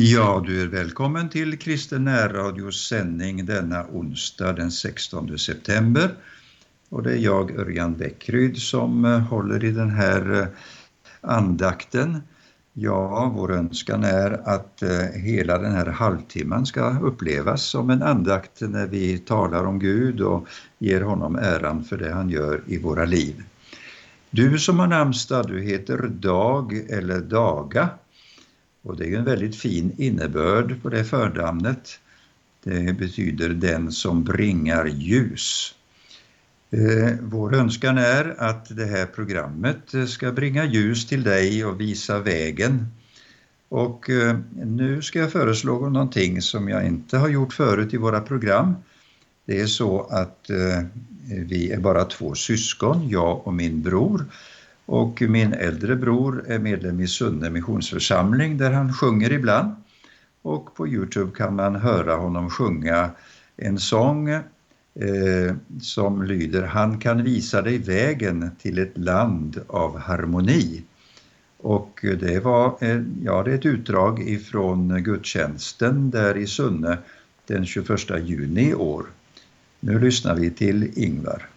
Ja, du är välkommen till Kristen närradios sändning denna onsdag den 16 september. Och det är jag, Örjan Bäckryd, som eh, håller i den här eh, andakten. Ja, vår önskan är att eh, hela den här halvtimman ska upplevas som en andakt när vi talar om Gud och ger honom äran för det han gör i våra liv. Du som har namnsdag, du heter Dag eller Daga. Och det är en väldigt fin innebörd på det förnamnet. Det betyder den som bringar ljus. Eh, vår önskan är att det här programmet ska bringa ljus till dig och visa vägen. Och eh, nu ska jag föreslå någonting som jag inte har gjort förut i våra program. Det är så att eh, vi är bara två syskon, jag och min bror. Och min äldre bror är medlem i Sunne missionsförsamling där han sjunger ibland. Och på Youtube kan man höra honom sjunga en sång eh, som lyder Han kan visa dig vägen till ett land av harmoni. Och det var eh, ja, det är ett utdrag ifrån gudstjänsten där i Sunne den 21 juni i år. Nu lyssnar vi till Ingvar.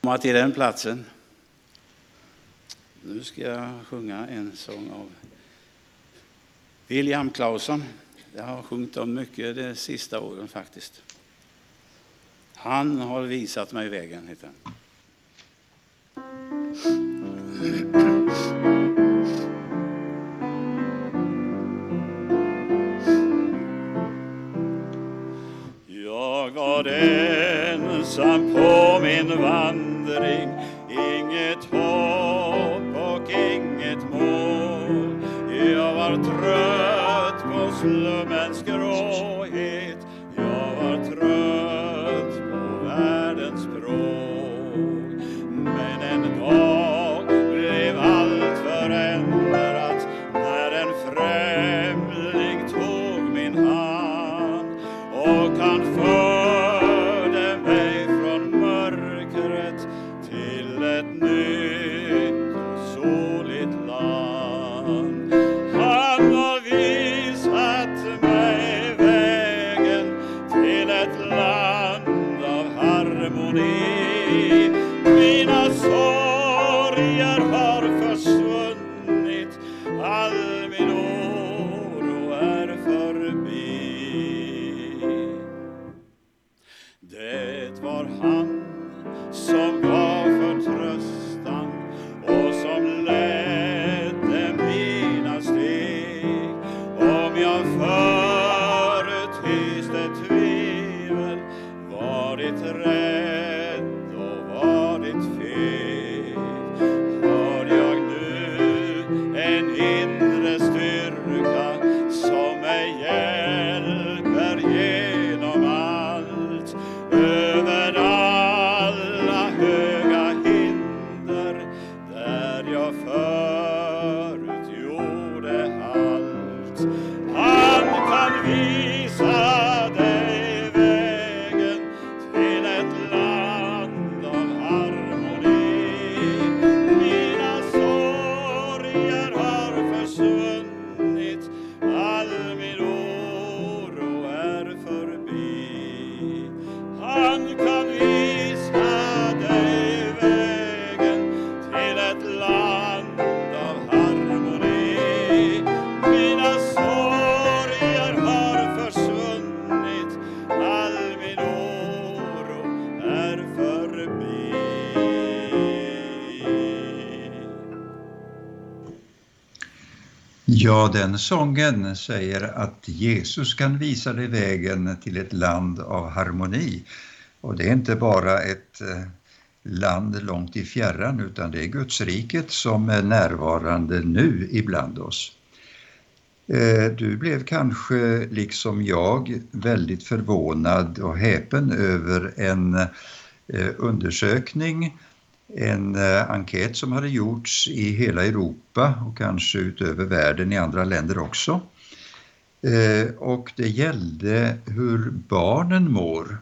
Komma till den platsen. Nu ska jag sjunga en sång av William Claesson. Jag har sjungit om mycket de sista åren faktiskt. Han har visat mig vägen, heter den. Jag var ensam på min vandring, Jag harmoni. Ja, den sången säger att Jesus kan visa dig vägen till ett land av harmoni. Och det är inte bara ett eh, land långt i fjärran utan det är Guds riket som är närvarande nu ibland oss. Eh, du blev kanske, liksom jag, väldigt förvånad och häpen över en eh, undersökning, en eh, enkät som hade gjorts i hela Europa och kanske utöver världen i andra länder också. Eh, och det gällde hur barnen mår.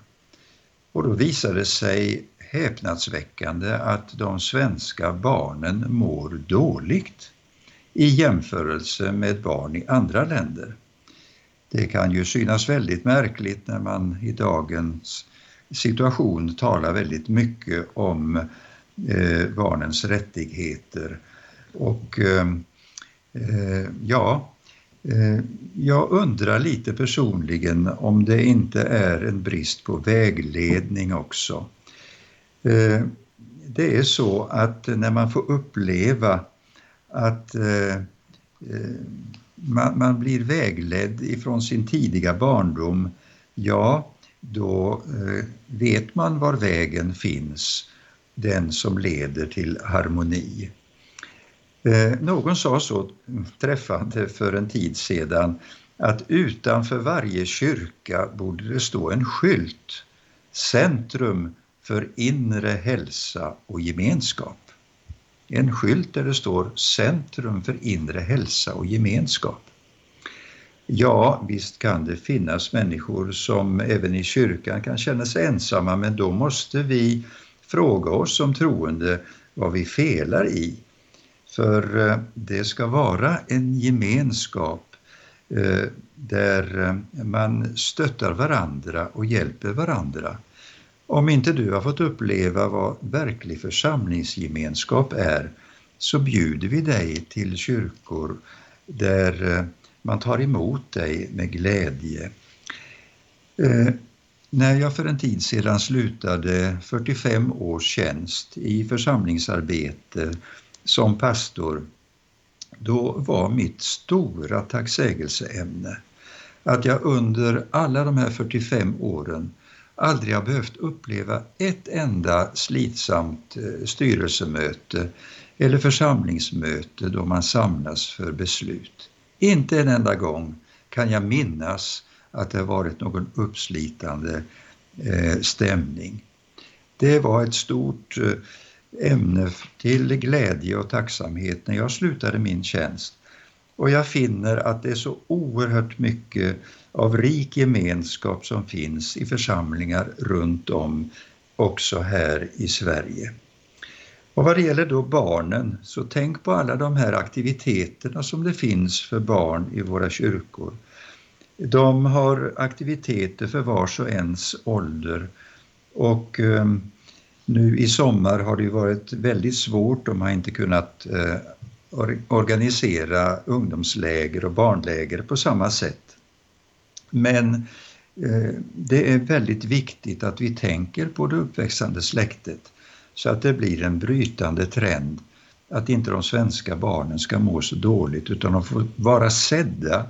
Och då visade det sig häpnadsväckande att de svenska barnen mår dåligt. i jämförelse med barn i andra länder. Det kan ju synas väldigt märkligt när man i dagens situation talar väldigt mycket om eh, Eh, barnens rättigheter. Och eh, eh ja, eh, jag undrar lite personligen om det inte är en brist på vägledning också. Eh, det är så att när man får uppleva att eh, eh man, man, blir vägledd ifrån sin tidiga barndom, ja, då eh, vet man var vägen finns, den som leder till harmoni. Eh, någon sa så träffande för en tid sedan att utanför varje kyrka borde det stå en skylt, Centrum för inre hälsa och gemenskap. En skylt där det står Centrum för inre hälsa och gemenskap. Ja, visst kan det finnas människor som även i kyrkan kan känna sig ensamma, men då måste vi fråga oss som troende vad vi felar i. För eh, det ska vara en gemenskap eh, där eh, man stöttar varandra och hjälper varandra. Om inte du har fått uppleva vad verklig församlingsgemenskap är så bjuder vi dig till kyrkor där man tar emot dig med glädje. När jag för en tid sedan slutade 45 års tjänst i församlingsarbete som pastor, då var mitt stora tacksägelseämne att jag under alla de här 45 åren aldrig har behövt uppleva ett enda slitsamt eh, styrelsemöte eller församlingsmöte då man samlas för beslut. Inte en enda gång kan jag minnas att det har varit någon uppslitande eh, stämning. Det var ett stort eh, ämne till glädje och tacksamhet när jag slutade min tjänst. Och jag finner att det är så oerhört mycket av rik gemenskap som finns i församlingar runt om, också här i Sverige. Och vad det gäller då barnen, så tänk på alla de här aktiviteterna som det finns för barn i våra kyrkor. De har aktiviteter för vars och ens ålder och eh, nu i sommar har det varit väldigt svårt, de har inte kunnat eh, organisera ungdomsläger och barnläger på samma sätt. Men eh, det är väldigt viktigt att vi tänker på det uppväxande släktet så att det blir en brytande trend att inte de svenska barnen ska må så dåligt utan de får vara sedda.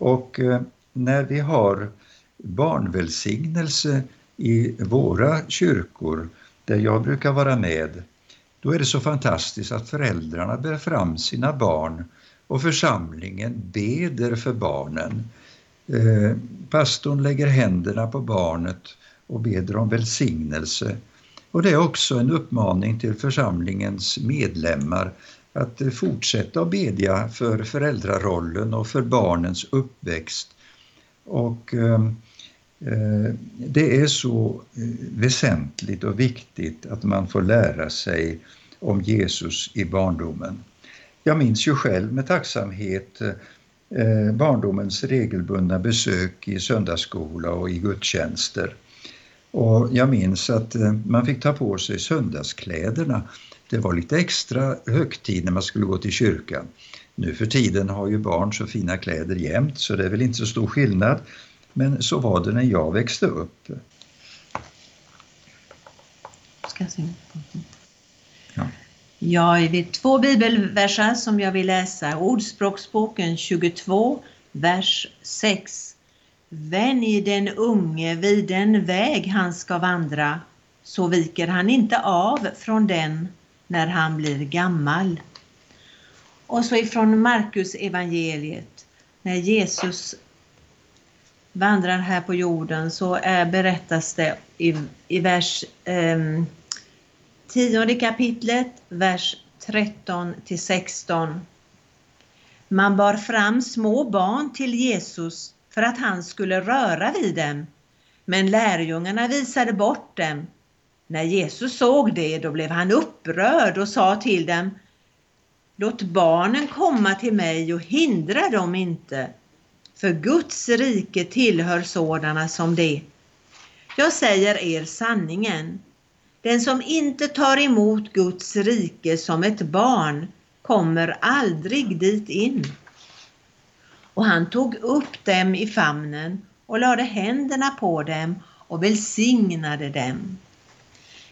Och eh, när vi har barnvälsignelse i våra kyrkor där jag brukar vara med, då är det så fantastiskt att föräldrarna bär fram sina barn och församlingen beder för barnen. Eh, pastorn lägger händerna på barnet och beder om välsignelse och det är också en uppmaning till församlingens medlemmar att eh, fortsätta att bedja för föräldrarollen och för barnens uppväxt. Och ehm, eh, det är så eh, väsentligt och viktigt att man får lära sig om Jesus i barndomen. Jag minns ju själv med tacksamhet eh, eh, barndomens regelbundna besök i söndagsskola och i gudstjänster. Och jag minns att eh, man fick ta på sig söndagskläderna. Det var lite extra högtid när man skulle gå till kyrkan. Nu för tiden har ju barn så fina kläder jämt så det är väl inte så stor skillnad. Men så var det när jag växte upp. Ska jag se. Ja. Jag har två bibelverser som jag vill läsa. Ordspråksboken 22, vers 6. Vänj den unge vid den väg han ska vandra, så viker han inte av från den när han blir gammal. Och så ifrån Markus evangeliet, när Jesus vandrar här på jorden så är, berättas det i, i vers eh, 10 kapitlet, vers 13 till 16. Man bar fram små barn till Jesus för att han skulle röra vid dem. Men lärjungarna visade bort dem. När Jesus såg det, då blev han upprörd och sa till dem Låt barnen komma till mig och hindra dem inte, för Guds rike tillhör sådana som det. Jag säger er sanningen. Den som inte tar emot Guds rike som ett barn kommer aldrig dit in. Och han tog upp dem i famnen och lade händerna på dem och välsignade dem.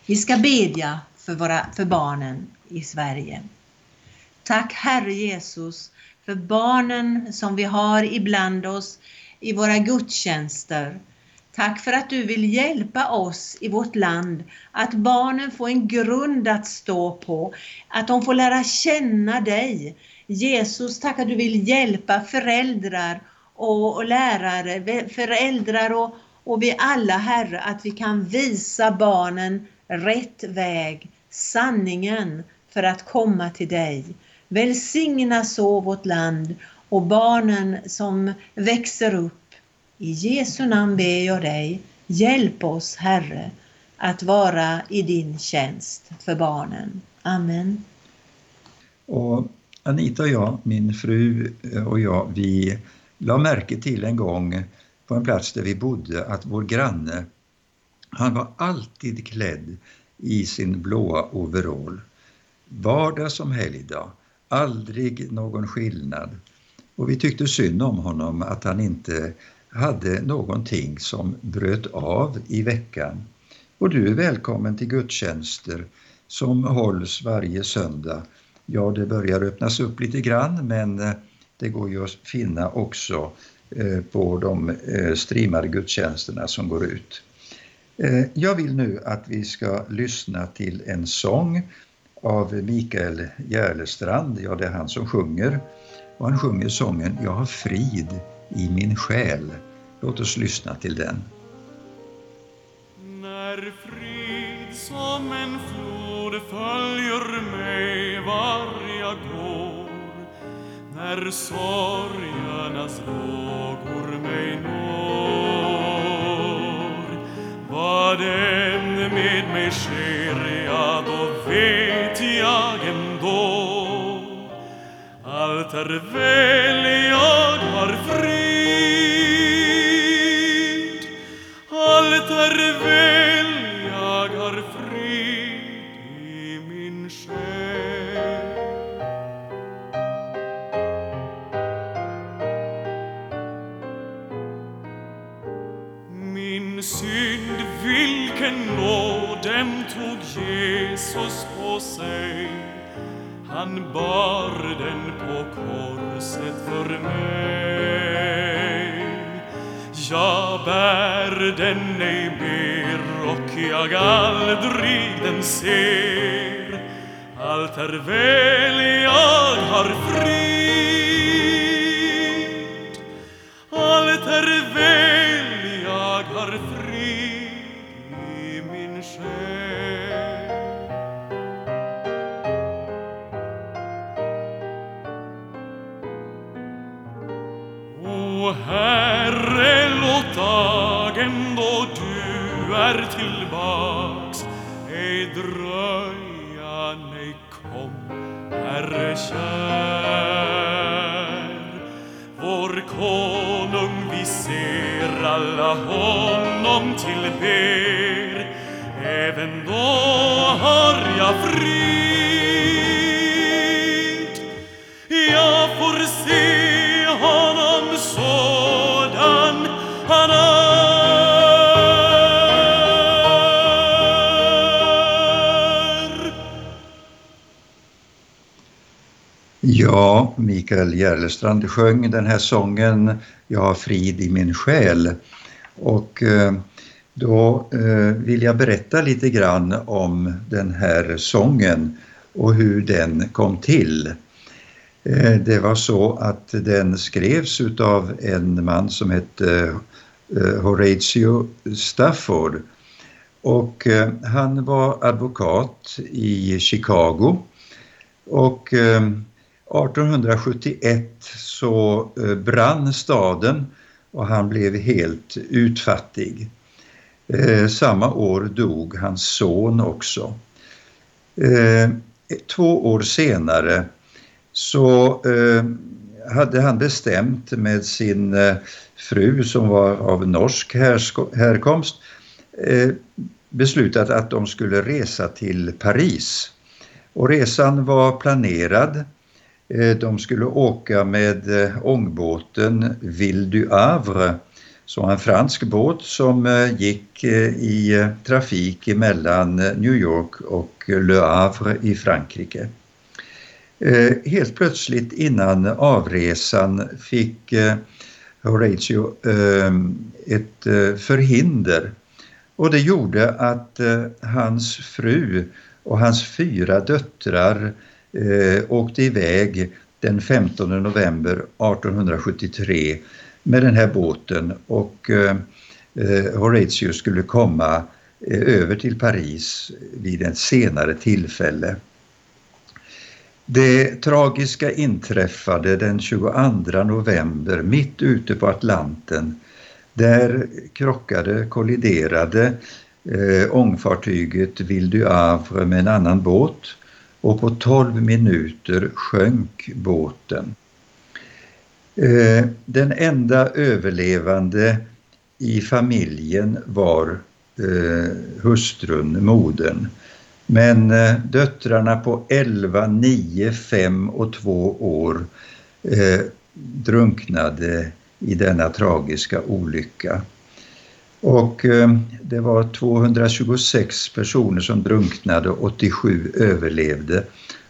Vi ska bedja för, våra, för barnen i Sverige. Tack Herre Jesus för barnen som vi har ibland oss i våra gudstjänster. Tack för att du vill hjälpa oss i vårt land, att barnen får en grund att stå på, att de får lära känna dig. Jesus, tack att du vill hjälpa föräldrar och, och lärare, föräldrar och, och vi alla Herre, att vi kan visa barnen rätt väg, sanningen för att komma till dig. Välsigna så vårt land och barnen som växer upp. I Jesu namn ber jag dig, hjälp oss Herre att vara i din tjänst för barnen. Amen. Och Anita och jag, min fru eh, och jag, vi la märke till en gång på en plats där vi bodde att vår granne, han var alltid klädd i sin blåa overall. Vardag som helgdag, aldrig någon skillnad. Och vi tyckte synd om honom att han inte hade någonting som bröt av i veckan. Och du är välkommen till gudstjänster som hålls varje söndag. Ja, det börjar öppnas upp lite grann men eh, det går ju att finna också eh, på de eh, streamade gudstjänsterna som går ut. Eh, jag vill nu att vi ska lyssna till en sång av Mikael Järlestrand. Ja, det är han som sjunger. Och han sjunger sången Jag har frid i min själ. Låt oss lyssna till den. När frid som en flod följer mig var jag går när sorgernas vågor mig når vad än med mig sker, ja då vet jag ändå allt är väl, jag har frid. Allt är väl, dem tog Jesus på sig. Han bar den på korset för mig. Jag bär den ej mer och jag aldrig den ser. Allt är väl, jag har frid tyvärr tillbaks ej dröja, nej kom, Herre kär. Vår konung, vi ser alla honom tillber, även då har jag frid. Ja, Mikael Järlestrand sjöng den här sången Jag har frid i min själ. Och eh, då eh, vill jag berätta lite grann om den här sången och hur den kom till. Eh, det var så att den skrevs av en man som hette Horatio Stafford. Och han var advokat i Chicago. Och 1871 så eh, brann staden och han blev helt utfattig. Eh, samma år dog hans son också. Eh, två år senare så hade han bestämt med sin fru som var av norsk härkomst beslutat att de skulle resa till Paris. Och resan var planerad. Eh, de skulle åka med eh, ångbåten Ville du Havre, som en fransk båt som eh, gick i trafik mellan New York och Le Havre i Frankrike. Helt plötsligt innan avresan fick Horatio ett förhinder och det gjorde att hans fru och hans fyra döttrar eh, åkte iväg den 15 november 1873 med den här båten och eh, eh, Horatio skulle komma eh, över till Paris vid ett senare tillfälle. Det tragiska inträffade den 22 november mitt ute på Atlanten. Där krockade, kolliderade eh, ångfartyget Ville du Havre med en annan båt och på 12 minuter sjönk båten. Eh, den enda överlevande i familjen var eh, hustrun, modern. Men eh, döttrarna på 11, 9, 5 och 2 år drunknade i denna tragiska olycka. Och eh, det var 226 personer som drunknade, 87 överlevde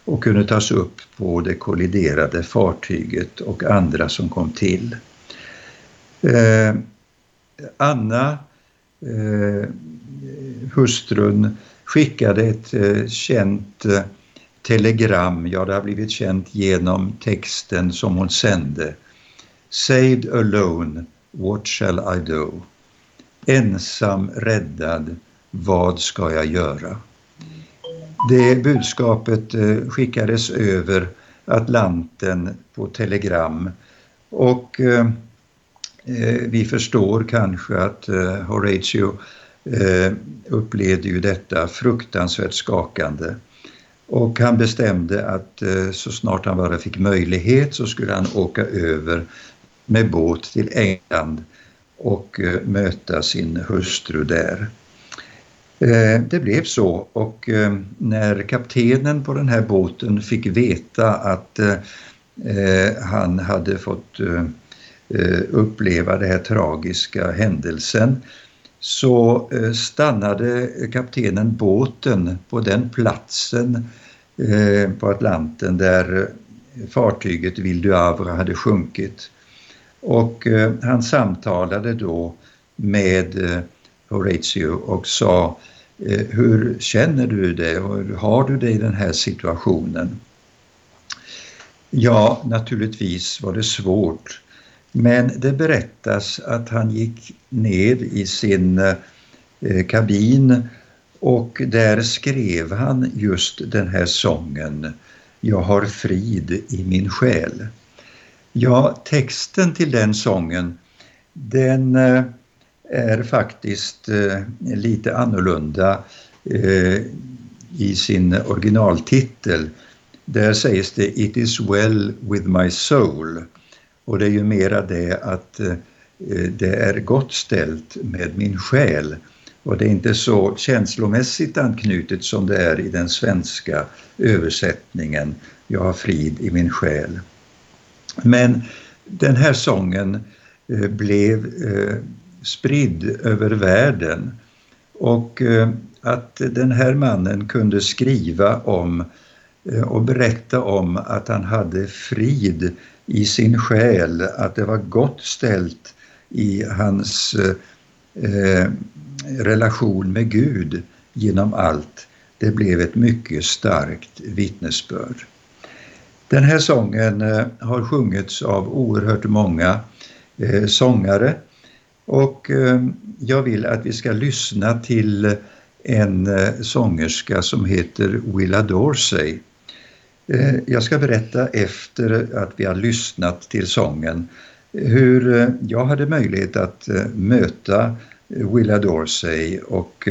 och kunde tas upp på det kolliderade fartyget och andra som kom till. Eh, Anna, eh, hustrun, skickade ett eh, känt eh, telegram, ja det har blivit känt genom texten som hon sände. Saved alone, what shall I do? Ensam räddad, vad ska jag göra? Det budskapet eh, skickades över Atlanten på telegram och eh, eh, vi förstår kanske att Horatio upplevde ju detta fruktansvärt skakande. Och han bestämde att så snart han bara fick möjlighet så skulle han åka över med båt till England och eh, möta sin hustru där. Eh, det blev så och eh, när kaptenen på den här båten fick veta att han hade fått uppleva den här tragiska händelsen så stannade kaptenen båten på den platsen på Atlanten där fartyget Ville du Havre hade sjunkit. Och eh, han samtalade då med eh, Horatio och sa eh, hur känner du det hur har du det i den här situationen? Ja, naturligtvis var det svårt. Men det berättas att han gick ner i sin eh, kabin och där skrev han just den här sången Jag har frid i min själ. Ja, texten till den sången den eh, är faktiskt eh, lite annorlunda eh, i sin originaltitel. Där sägs det It is well with my soul. Och det är ju mera det att det är gott ställt med min själ. Och det är inte så känslomässigt anknutet som det är i den svenska översättningen. Jag har frid i min själ. Men den här sången eh, blev eh, spridd över världen och eh, att den här mannen kunde skriva om och berätta om att han hade frid i sin själ, att det var gott ställt i hans eh, relation med Gud genom allt. Det blev ett mycket starkt vittnesbörd. Den här sången eh, har sjungits av oerhört många eh, sångare och eh, jag vill att vi ska lyssna till en sångerska som heter Willa Dorsey. Jag ska berätta efter att vi har lyssnat till sången hur jag hade möjlighet att möta Willa Dorsey och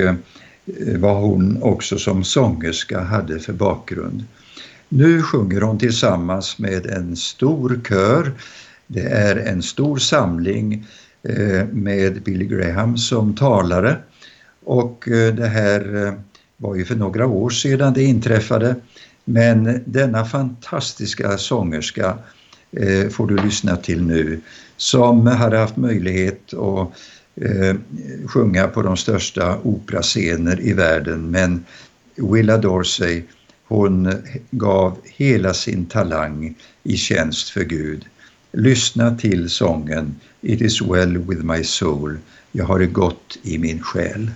vad hon också som sångerska hade för bakgrund. Nu sjunger hon tillsammans med en stor kör. Det är en stor samling eh, med Billy Graham som talare. Och eh, det här eh, var ju för några år sedan det inträffade. Men denna fantastiska sångerska får du lyssna till nu som hade haft möjlighet att sjunga på de största operascener i världen. Men Willa Dorsey hon gav hela sin talang i tjänst för Gud. Lyssna till sången It is well with my soul. Jag har det gott i min själ.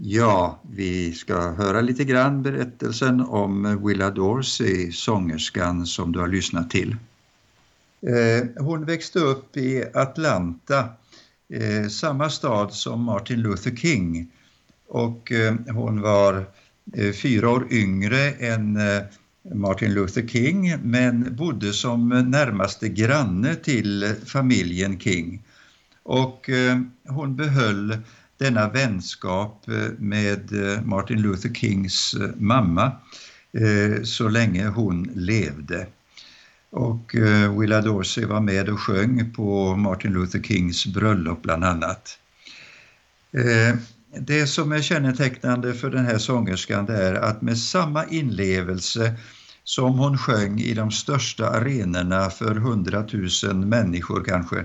Ja, vi ska höra lite grann berättelsen om Willa Dorsey, sångerskan som du har lyssnat till. Eh, hon växte upp i Atlanta, eh, samma stad som Martin Luther King och eh, hon var fyra år yngre än Martin Luther King men bodde som närmaste granne till familjen King. Och hon behöll denna vänskap eh, med eh, Martin Luther Kings eh, mamma så länge hon levde. Och Willa Dorsey var med och sjöng på Martin Luther Kings bröllop bland annat. det som är kännetecknande för den här sångerskan är att med samma inlevelse som hon sjöng i de största arenorna för hundratusen människor kanske,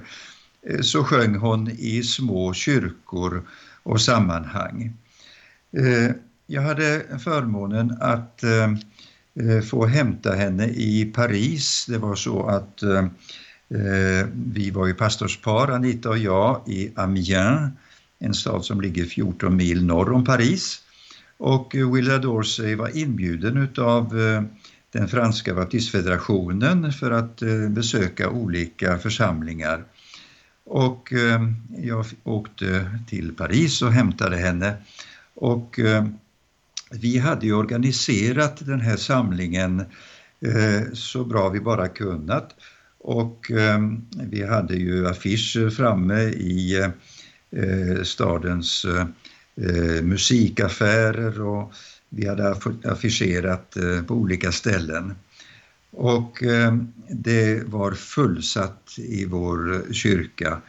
Eh, så sjöng hon i små kyrkor och sammanhang. Eh, jag hade förmånen att eh, få hämta henne i Paris. Det var så att vi var ju pastorspar, Anita och jag, i Amiens, en stad som ligger 14 mil norr om Paris. Och Willa Dorsey var inbjuden utav den franska baptistfederationen för att besöka olika församlingar. Och eh, jag åkte till Paris och hämtade henne. Och eh, vi hade ju organiserat den här samlingen eh, så bra vi bara kunnat. Och vi hade ju affischer framme i stadens musikaffärer och vi hade affischerat på olika ställen. Och eh, det var fullsatt i vår eh, kyrka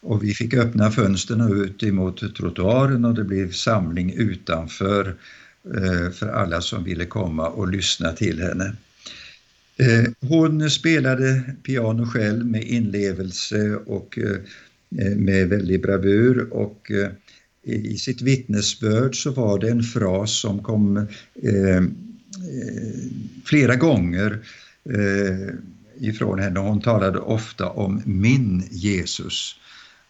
och vi fick öppna fönstren ut emot trottoaren och det blev samling utanför eh, för alla som ville komma och lyssna till henne. Hon spelade piano själv med inlevelse och med väldig bravur och i sitt vittnesbörd så var det en fras som kom flera gånger Eh, ifrån henne. Hon talade ofta om min Jesus.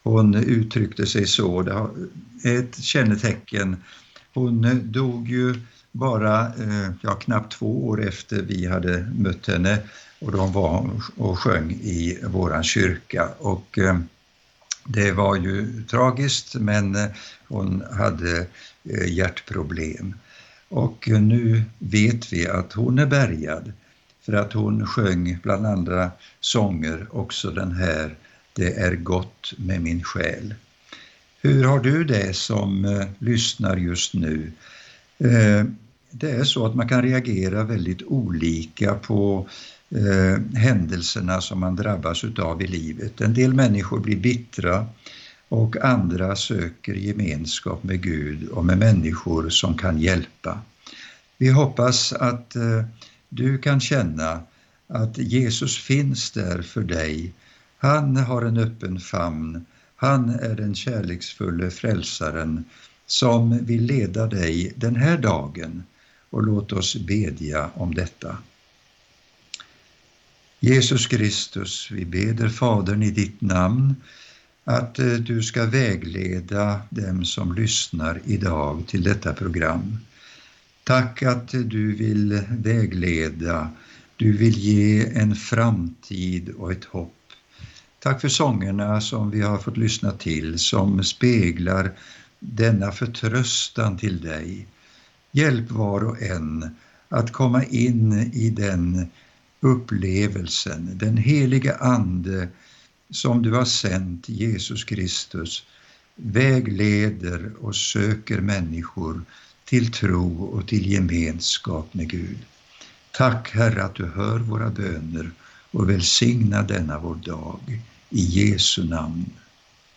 Hon uttryckte sig så, det är ett kännetecken. Hon dog ju bara eh, ja, knappt två år efter vi hade mött henne och de var och sjöng i våran kyrka. Och, eh, det var ju tragiskt men hon hade hjärtproblem. Och nu vet vi att hon är bärgad för att hon sjöng bland andra sånger också den här Det är gott med min själ. Hur har du det som eh, lyssnar just nu? Eh, det är så att man kan reagera väldigt olika på eh, händelserna som man drabbas utav i livet. En del människor blir bittra och andra söker gemenskap med Gud och med människor som kan hjälpa. Vi hoppas att eh, du kan känna att Jesus finns där för dig. Han har en öppen famn. Han är den kärleksfulla frälsaren som vill leda dig den här dagen och låt oss bedja om detta. Jesus Kristus, vi beder Fadern i ditt namn att eh, du ska vägleda dem som lyssnar idag till detta program. Tack att du vill vägleda, du vill ge en framtid och ett hopp. Tack för sångerna som vi har fått lyssna till som speglar denna förtröstan till dig. Hjälp var och en att komma in i den upplevelsen, den heliga Ande som du har sänt, Jesus Kristus, vägleder och söker människor till tro och till gemenskap med Gud. Tack Herre att du hör våra böner och välsigna denna vår dag. I Jesu namn.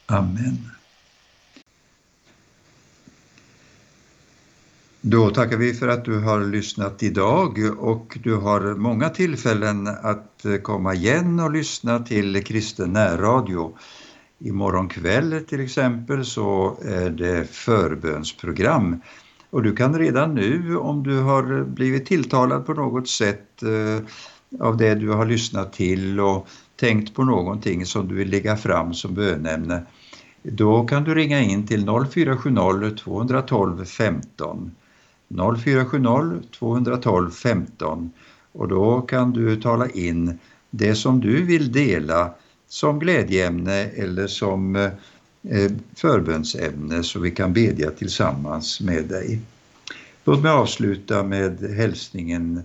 Amen. Då tackar vi för att du har lyssnat idag och du har många tillfällen att komma igen och lyssna till kristen närradio. Imorgon kväll till exempel så är det förbönsprogram och du kan redan nu om du har blivit tilltalad på något sätt eh, av det du har lyssnat till och tänkt på någonting som du vill lägga fram som bönämne då kan du ringa in till 0470 212 15 0470 212 15 och då kan du tala in det som du vill dela som glädjeämne eller som eh, Eh, förbönsämne så vi kan bedja tillsammans med dig. Låt mig avsluta med hälsningen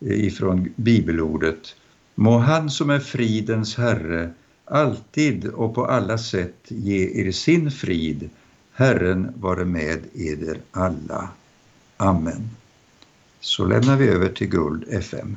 eh, ifrån bibelordet. Må han som är fridens Herre alltid och på alla sätt ge er sin frid. Herren vare med eder alla. Amen. Så lämnar vi över till Guld FM.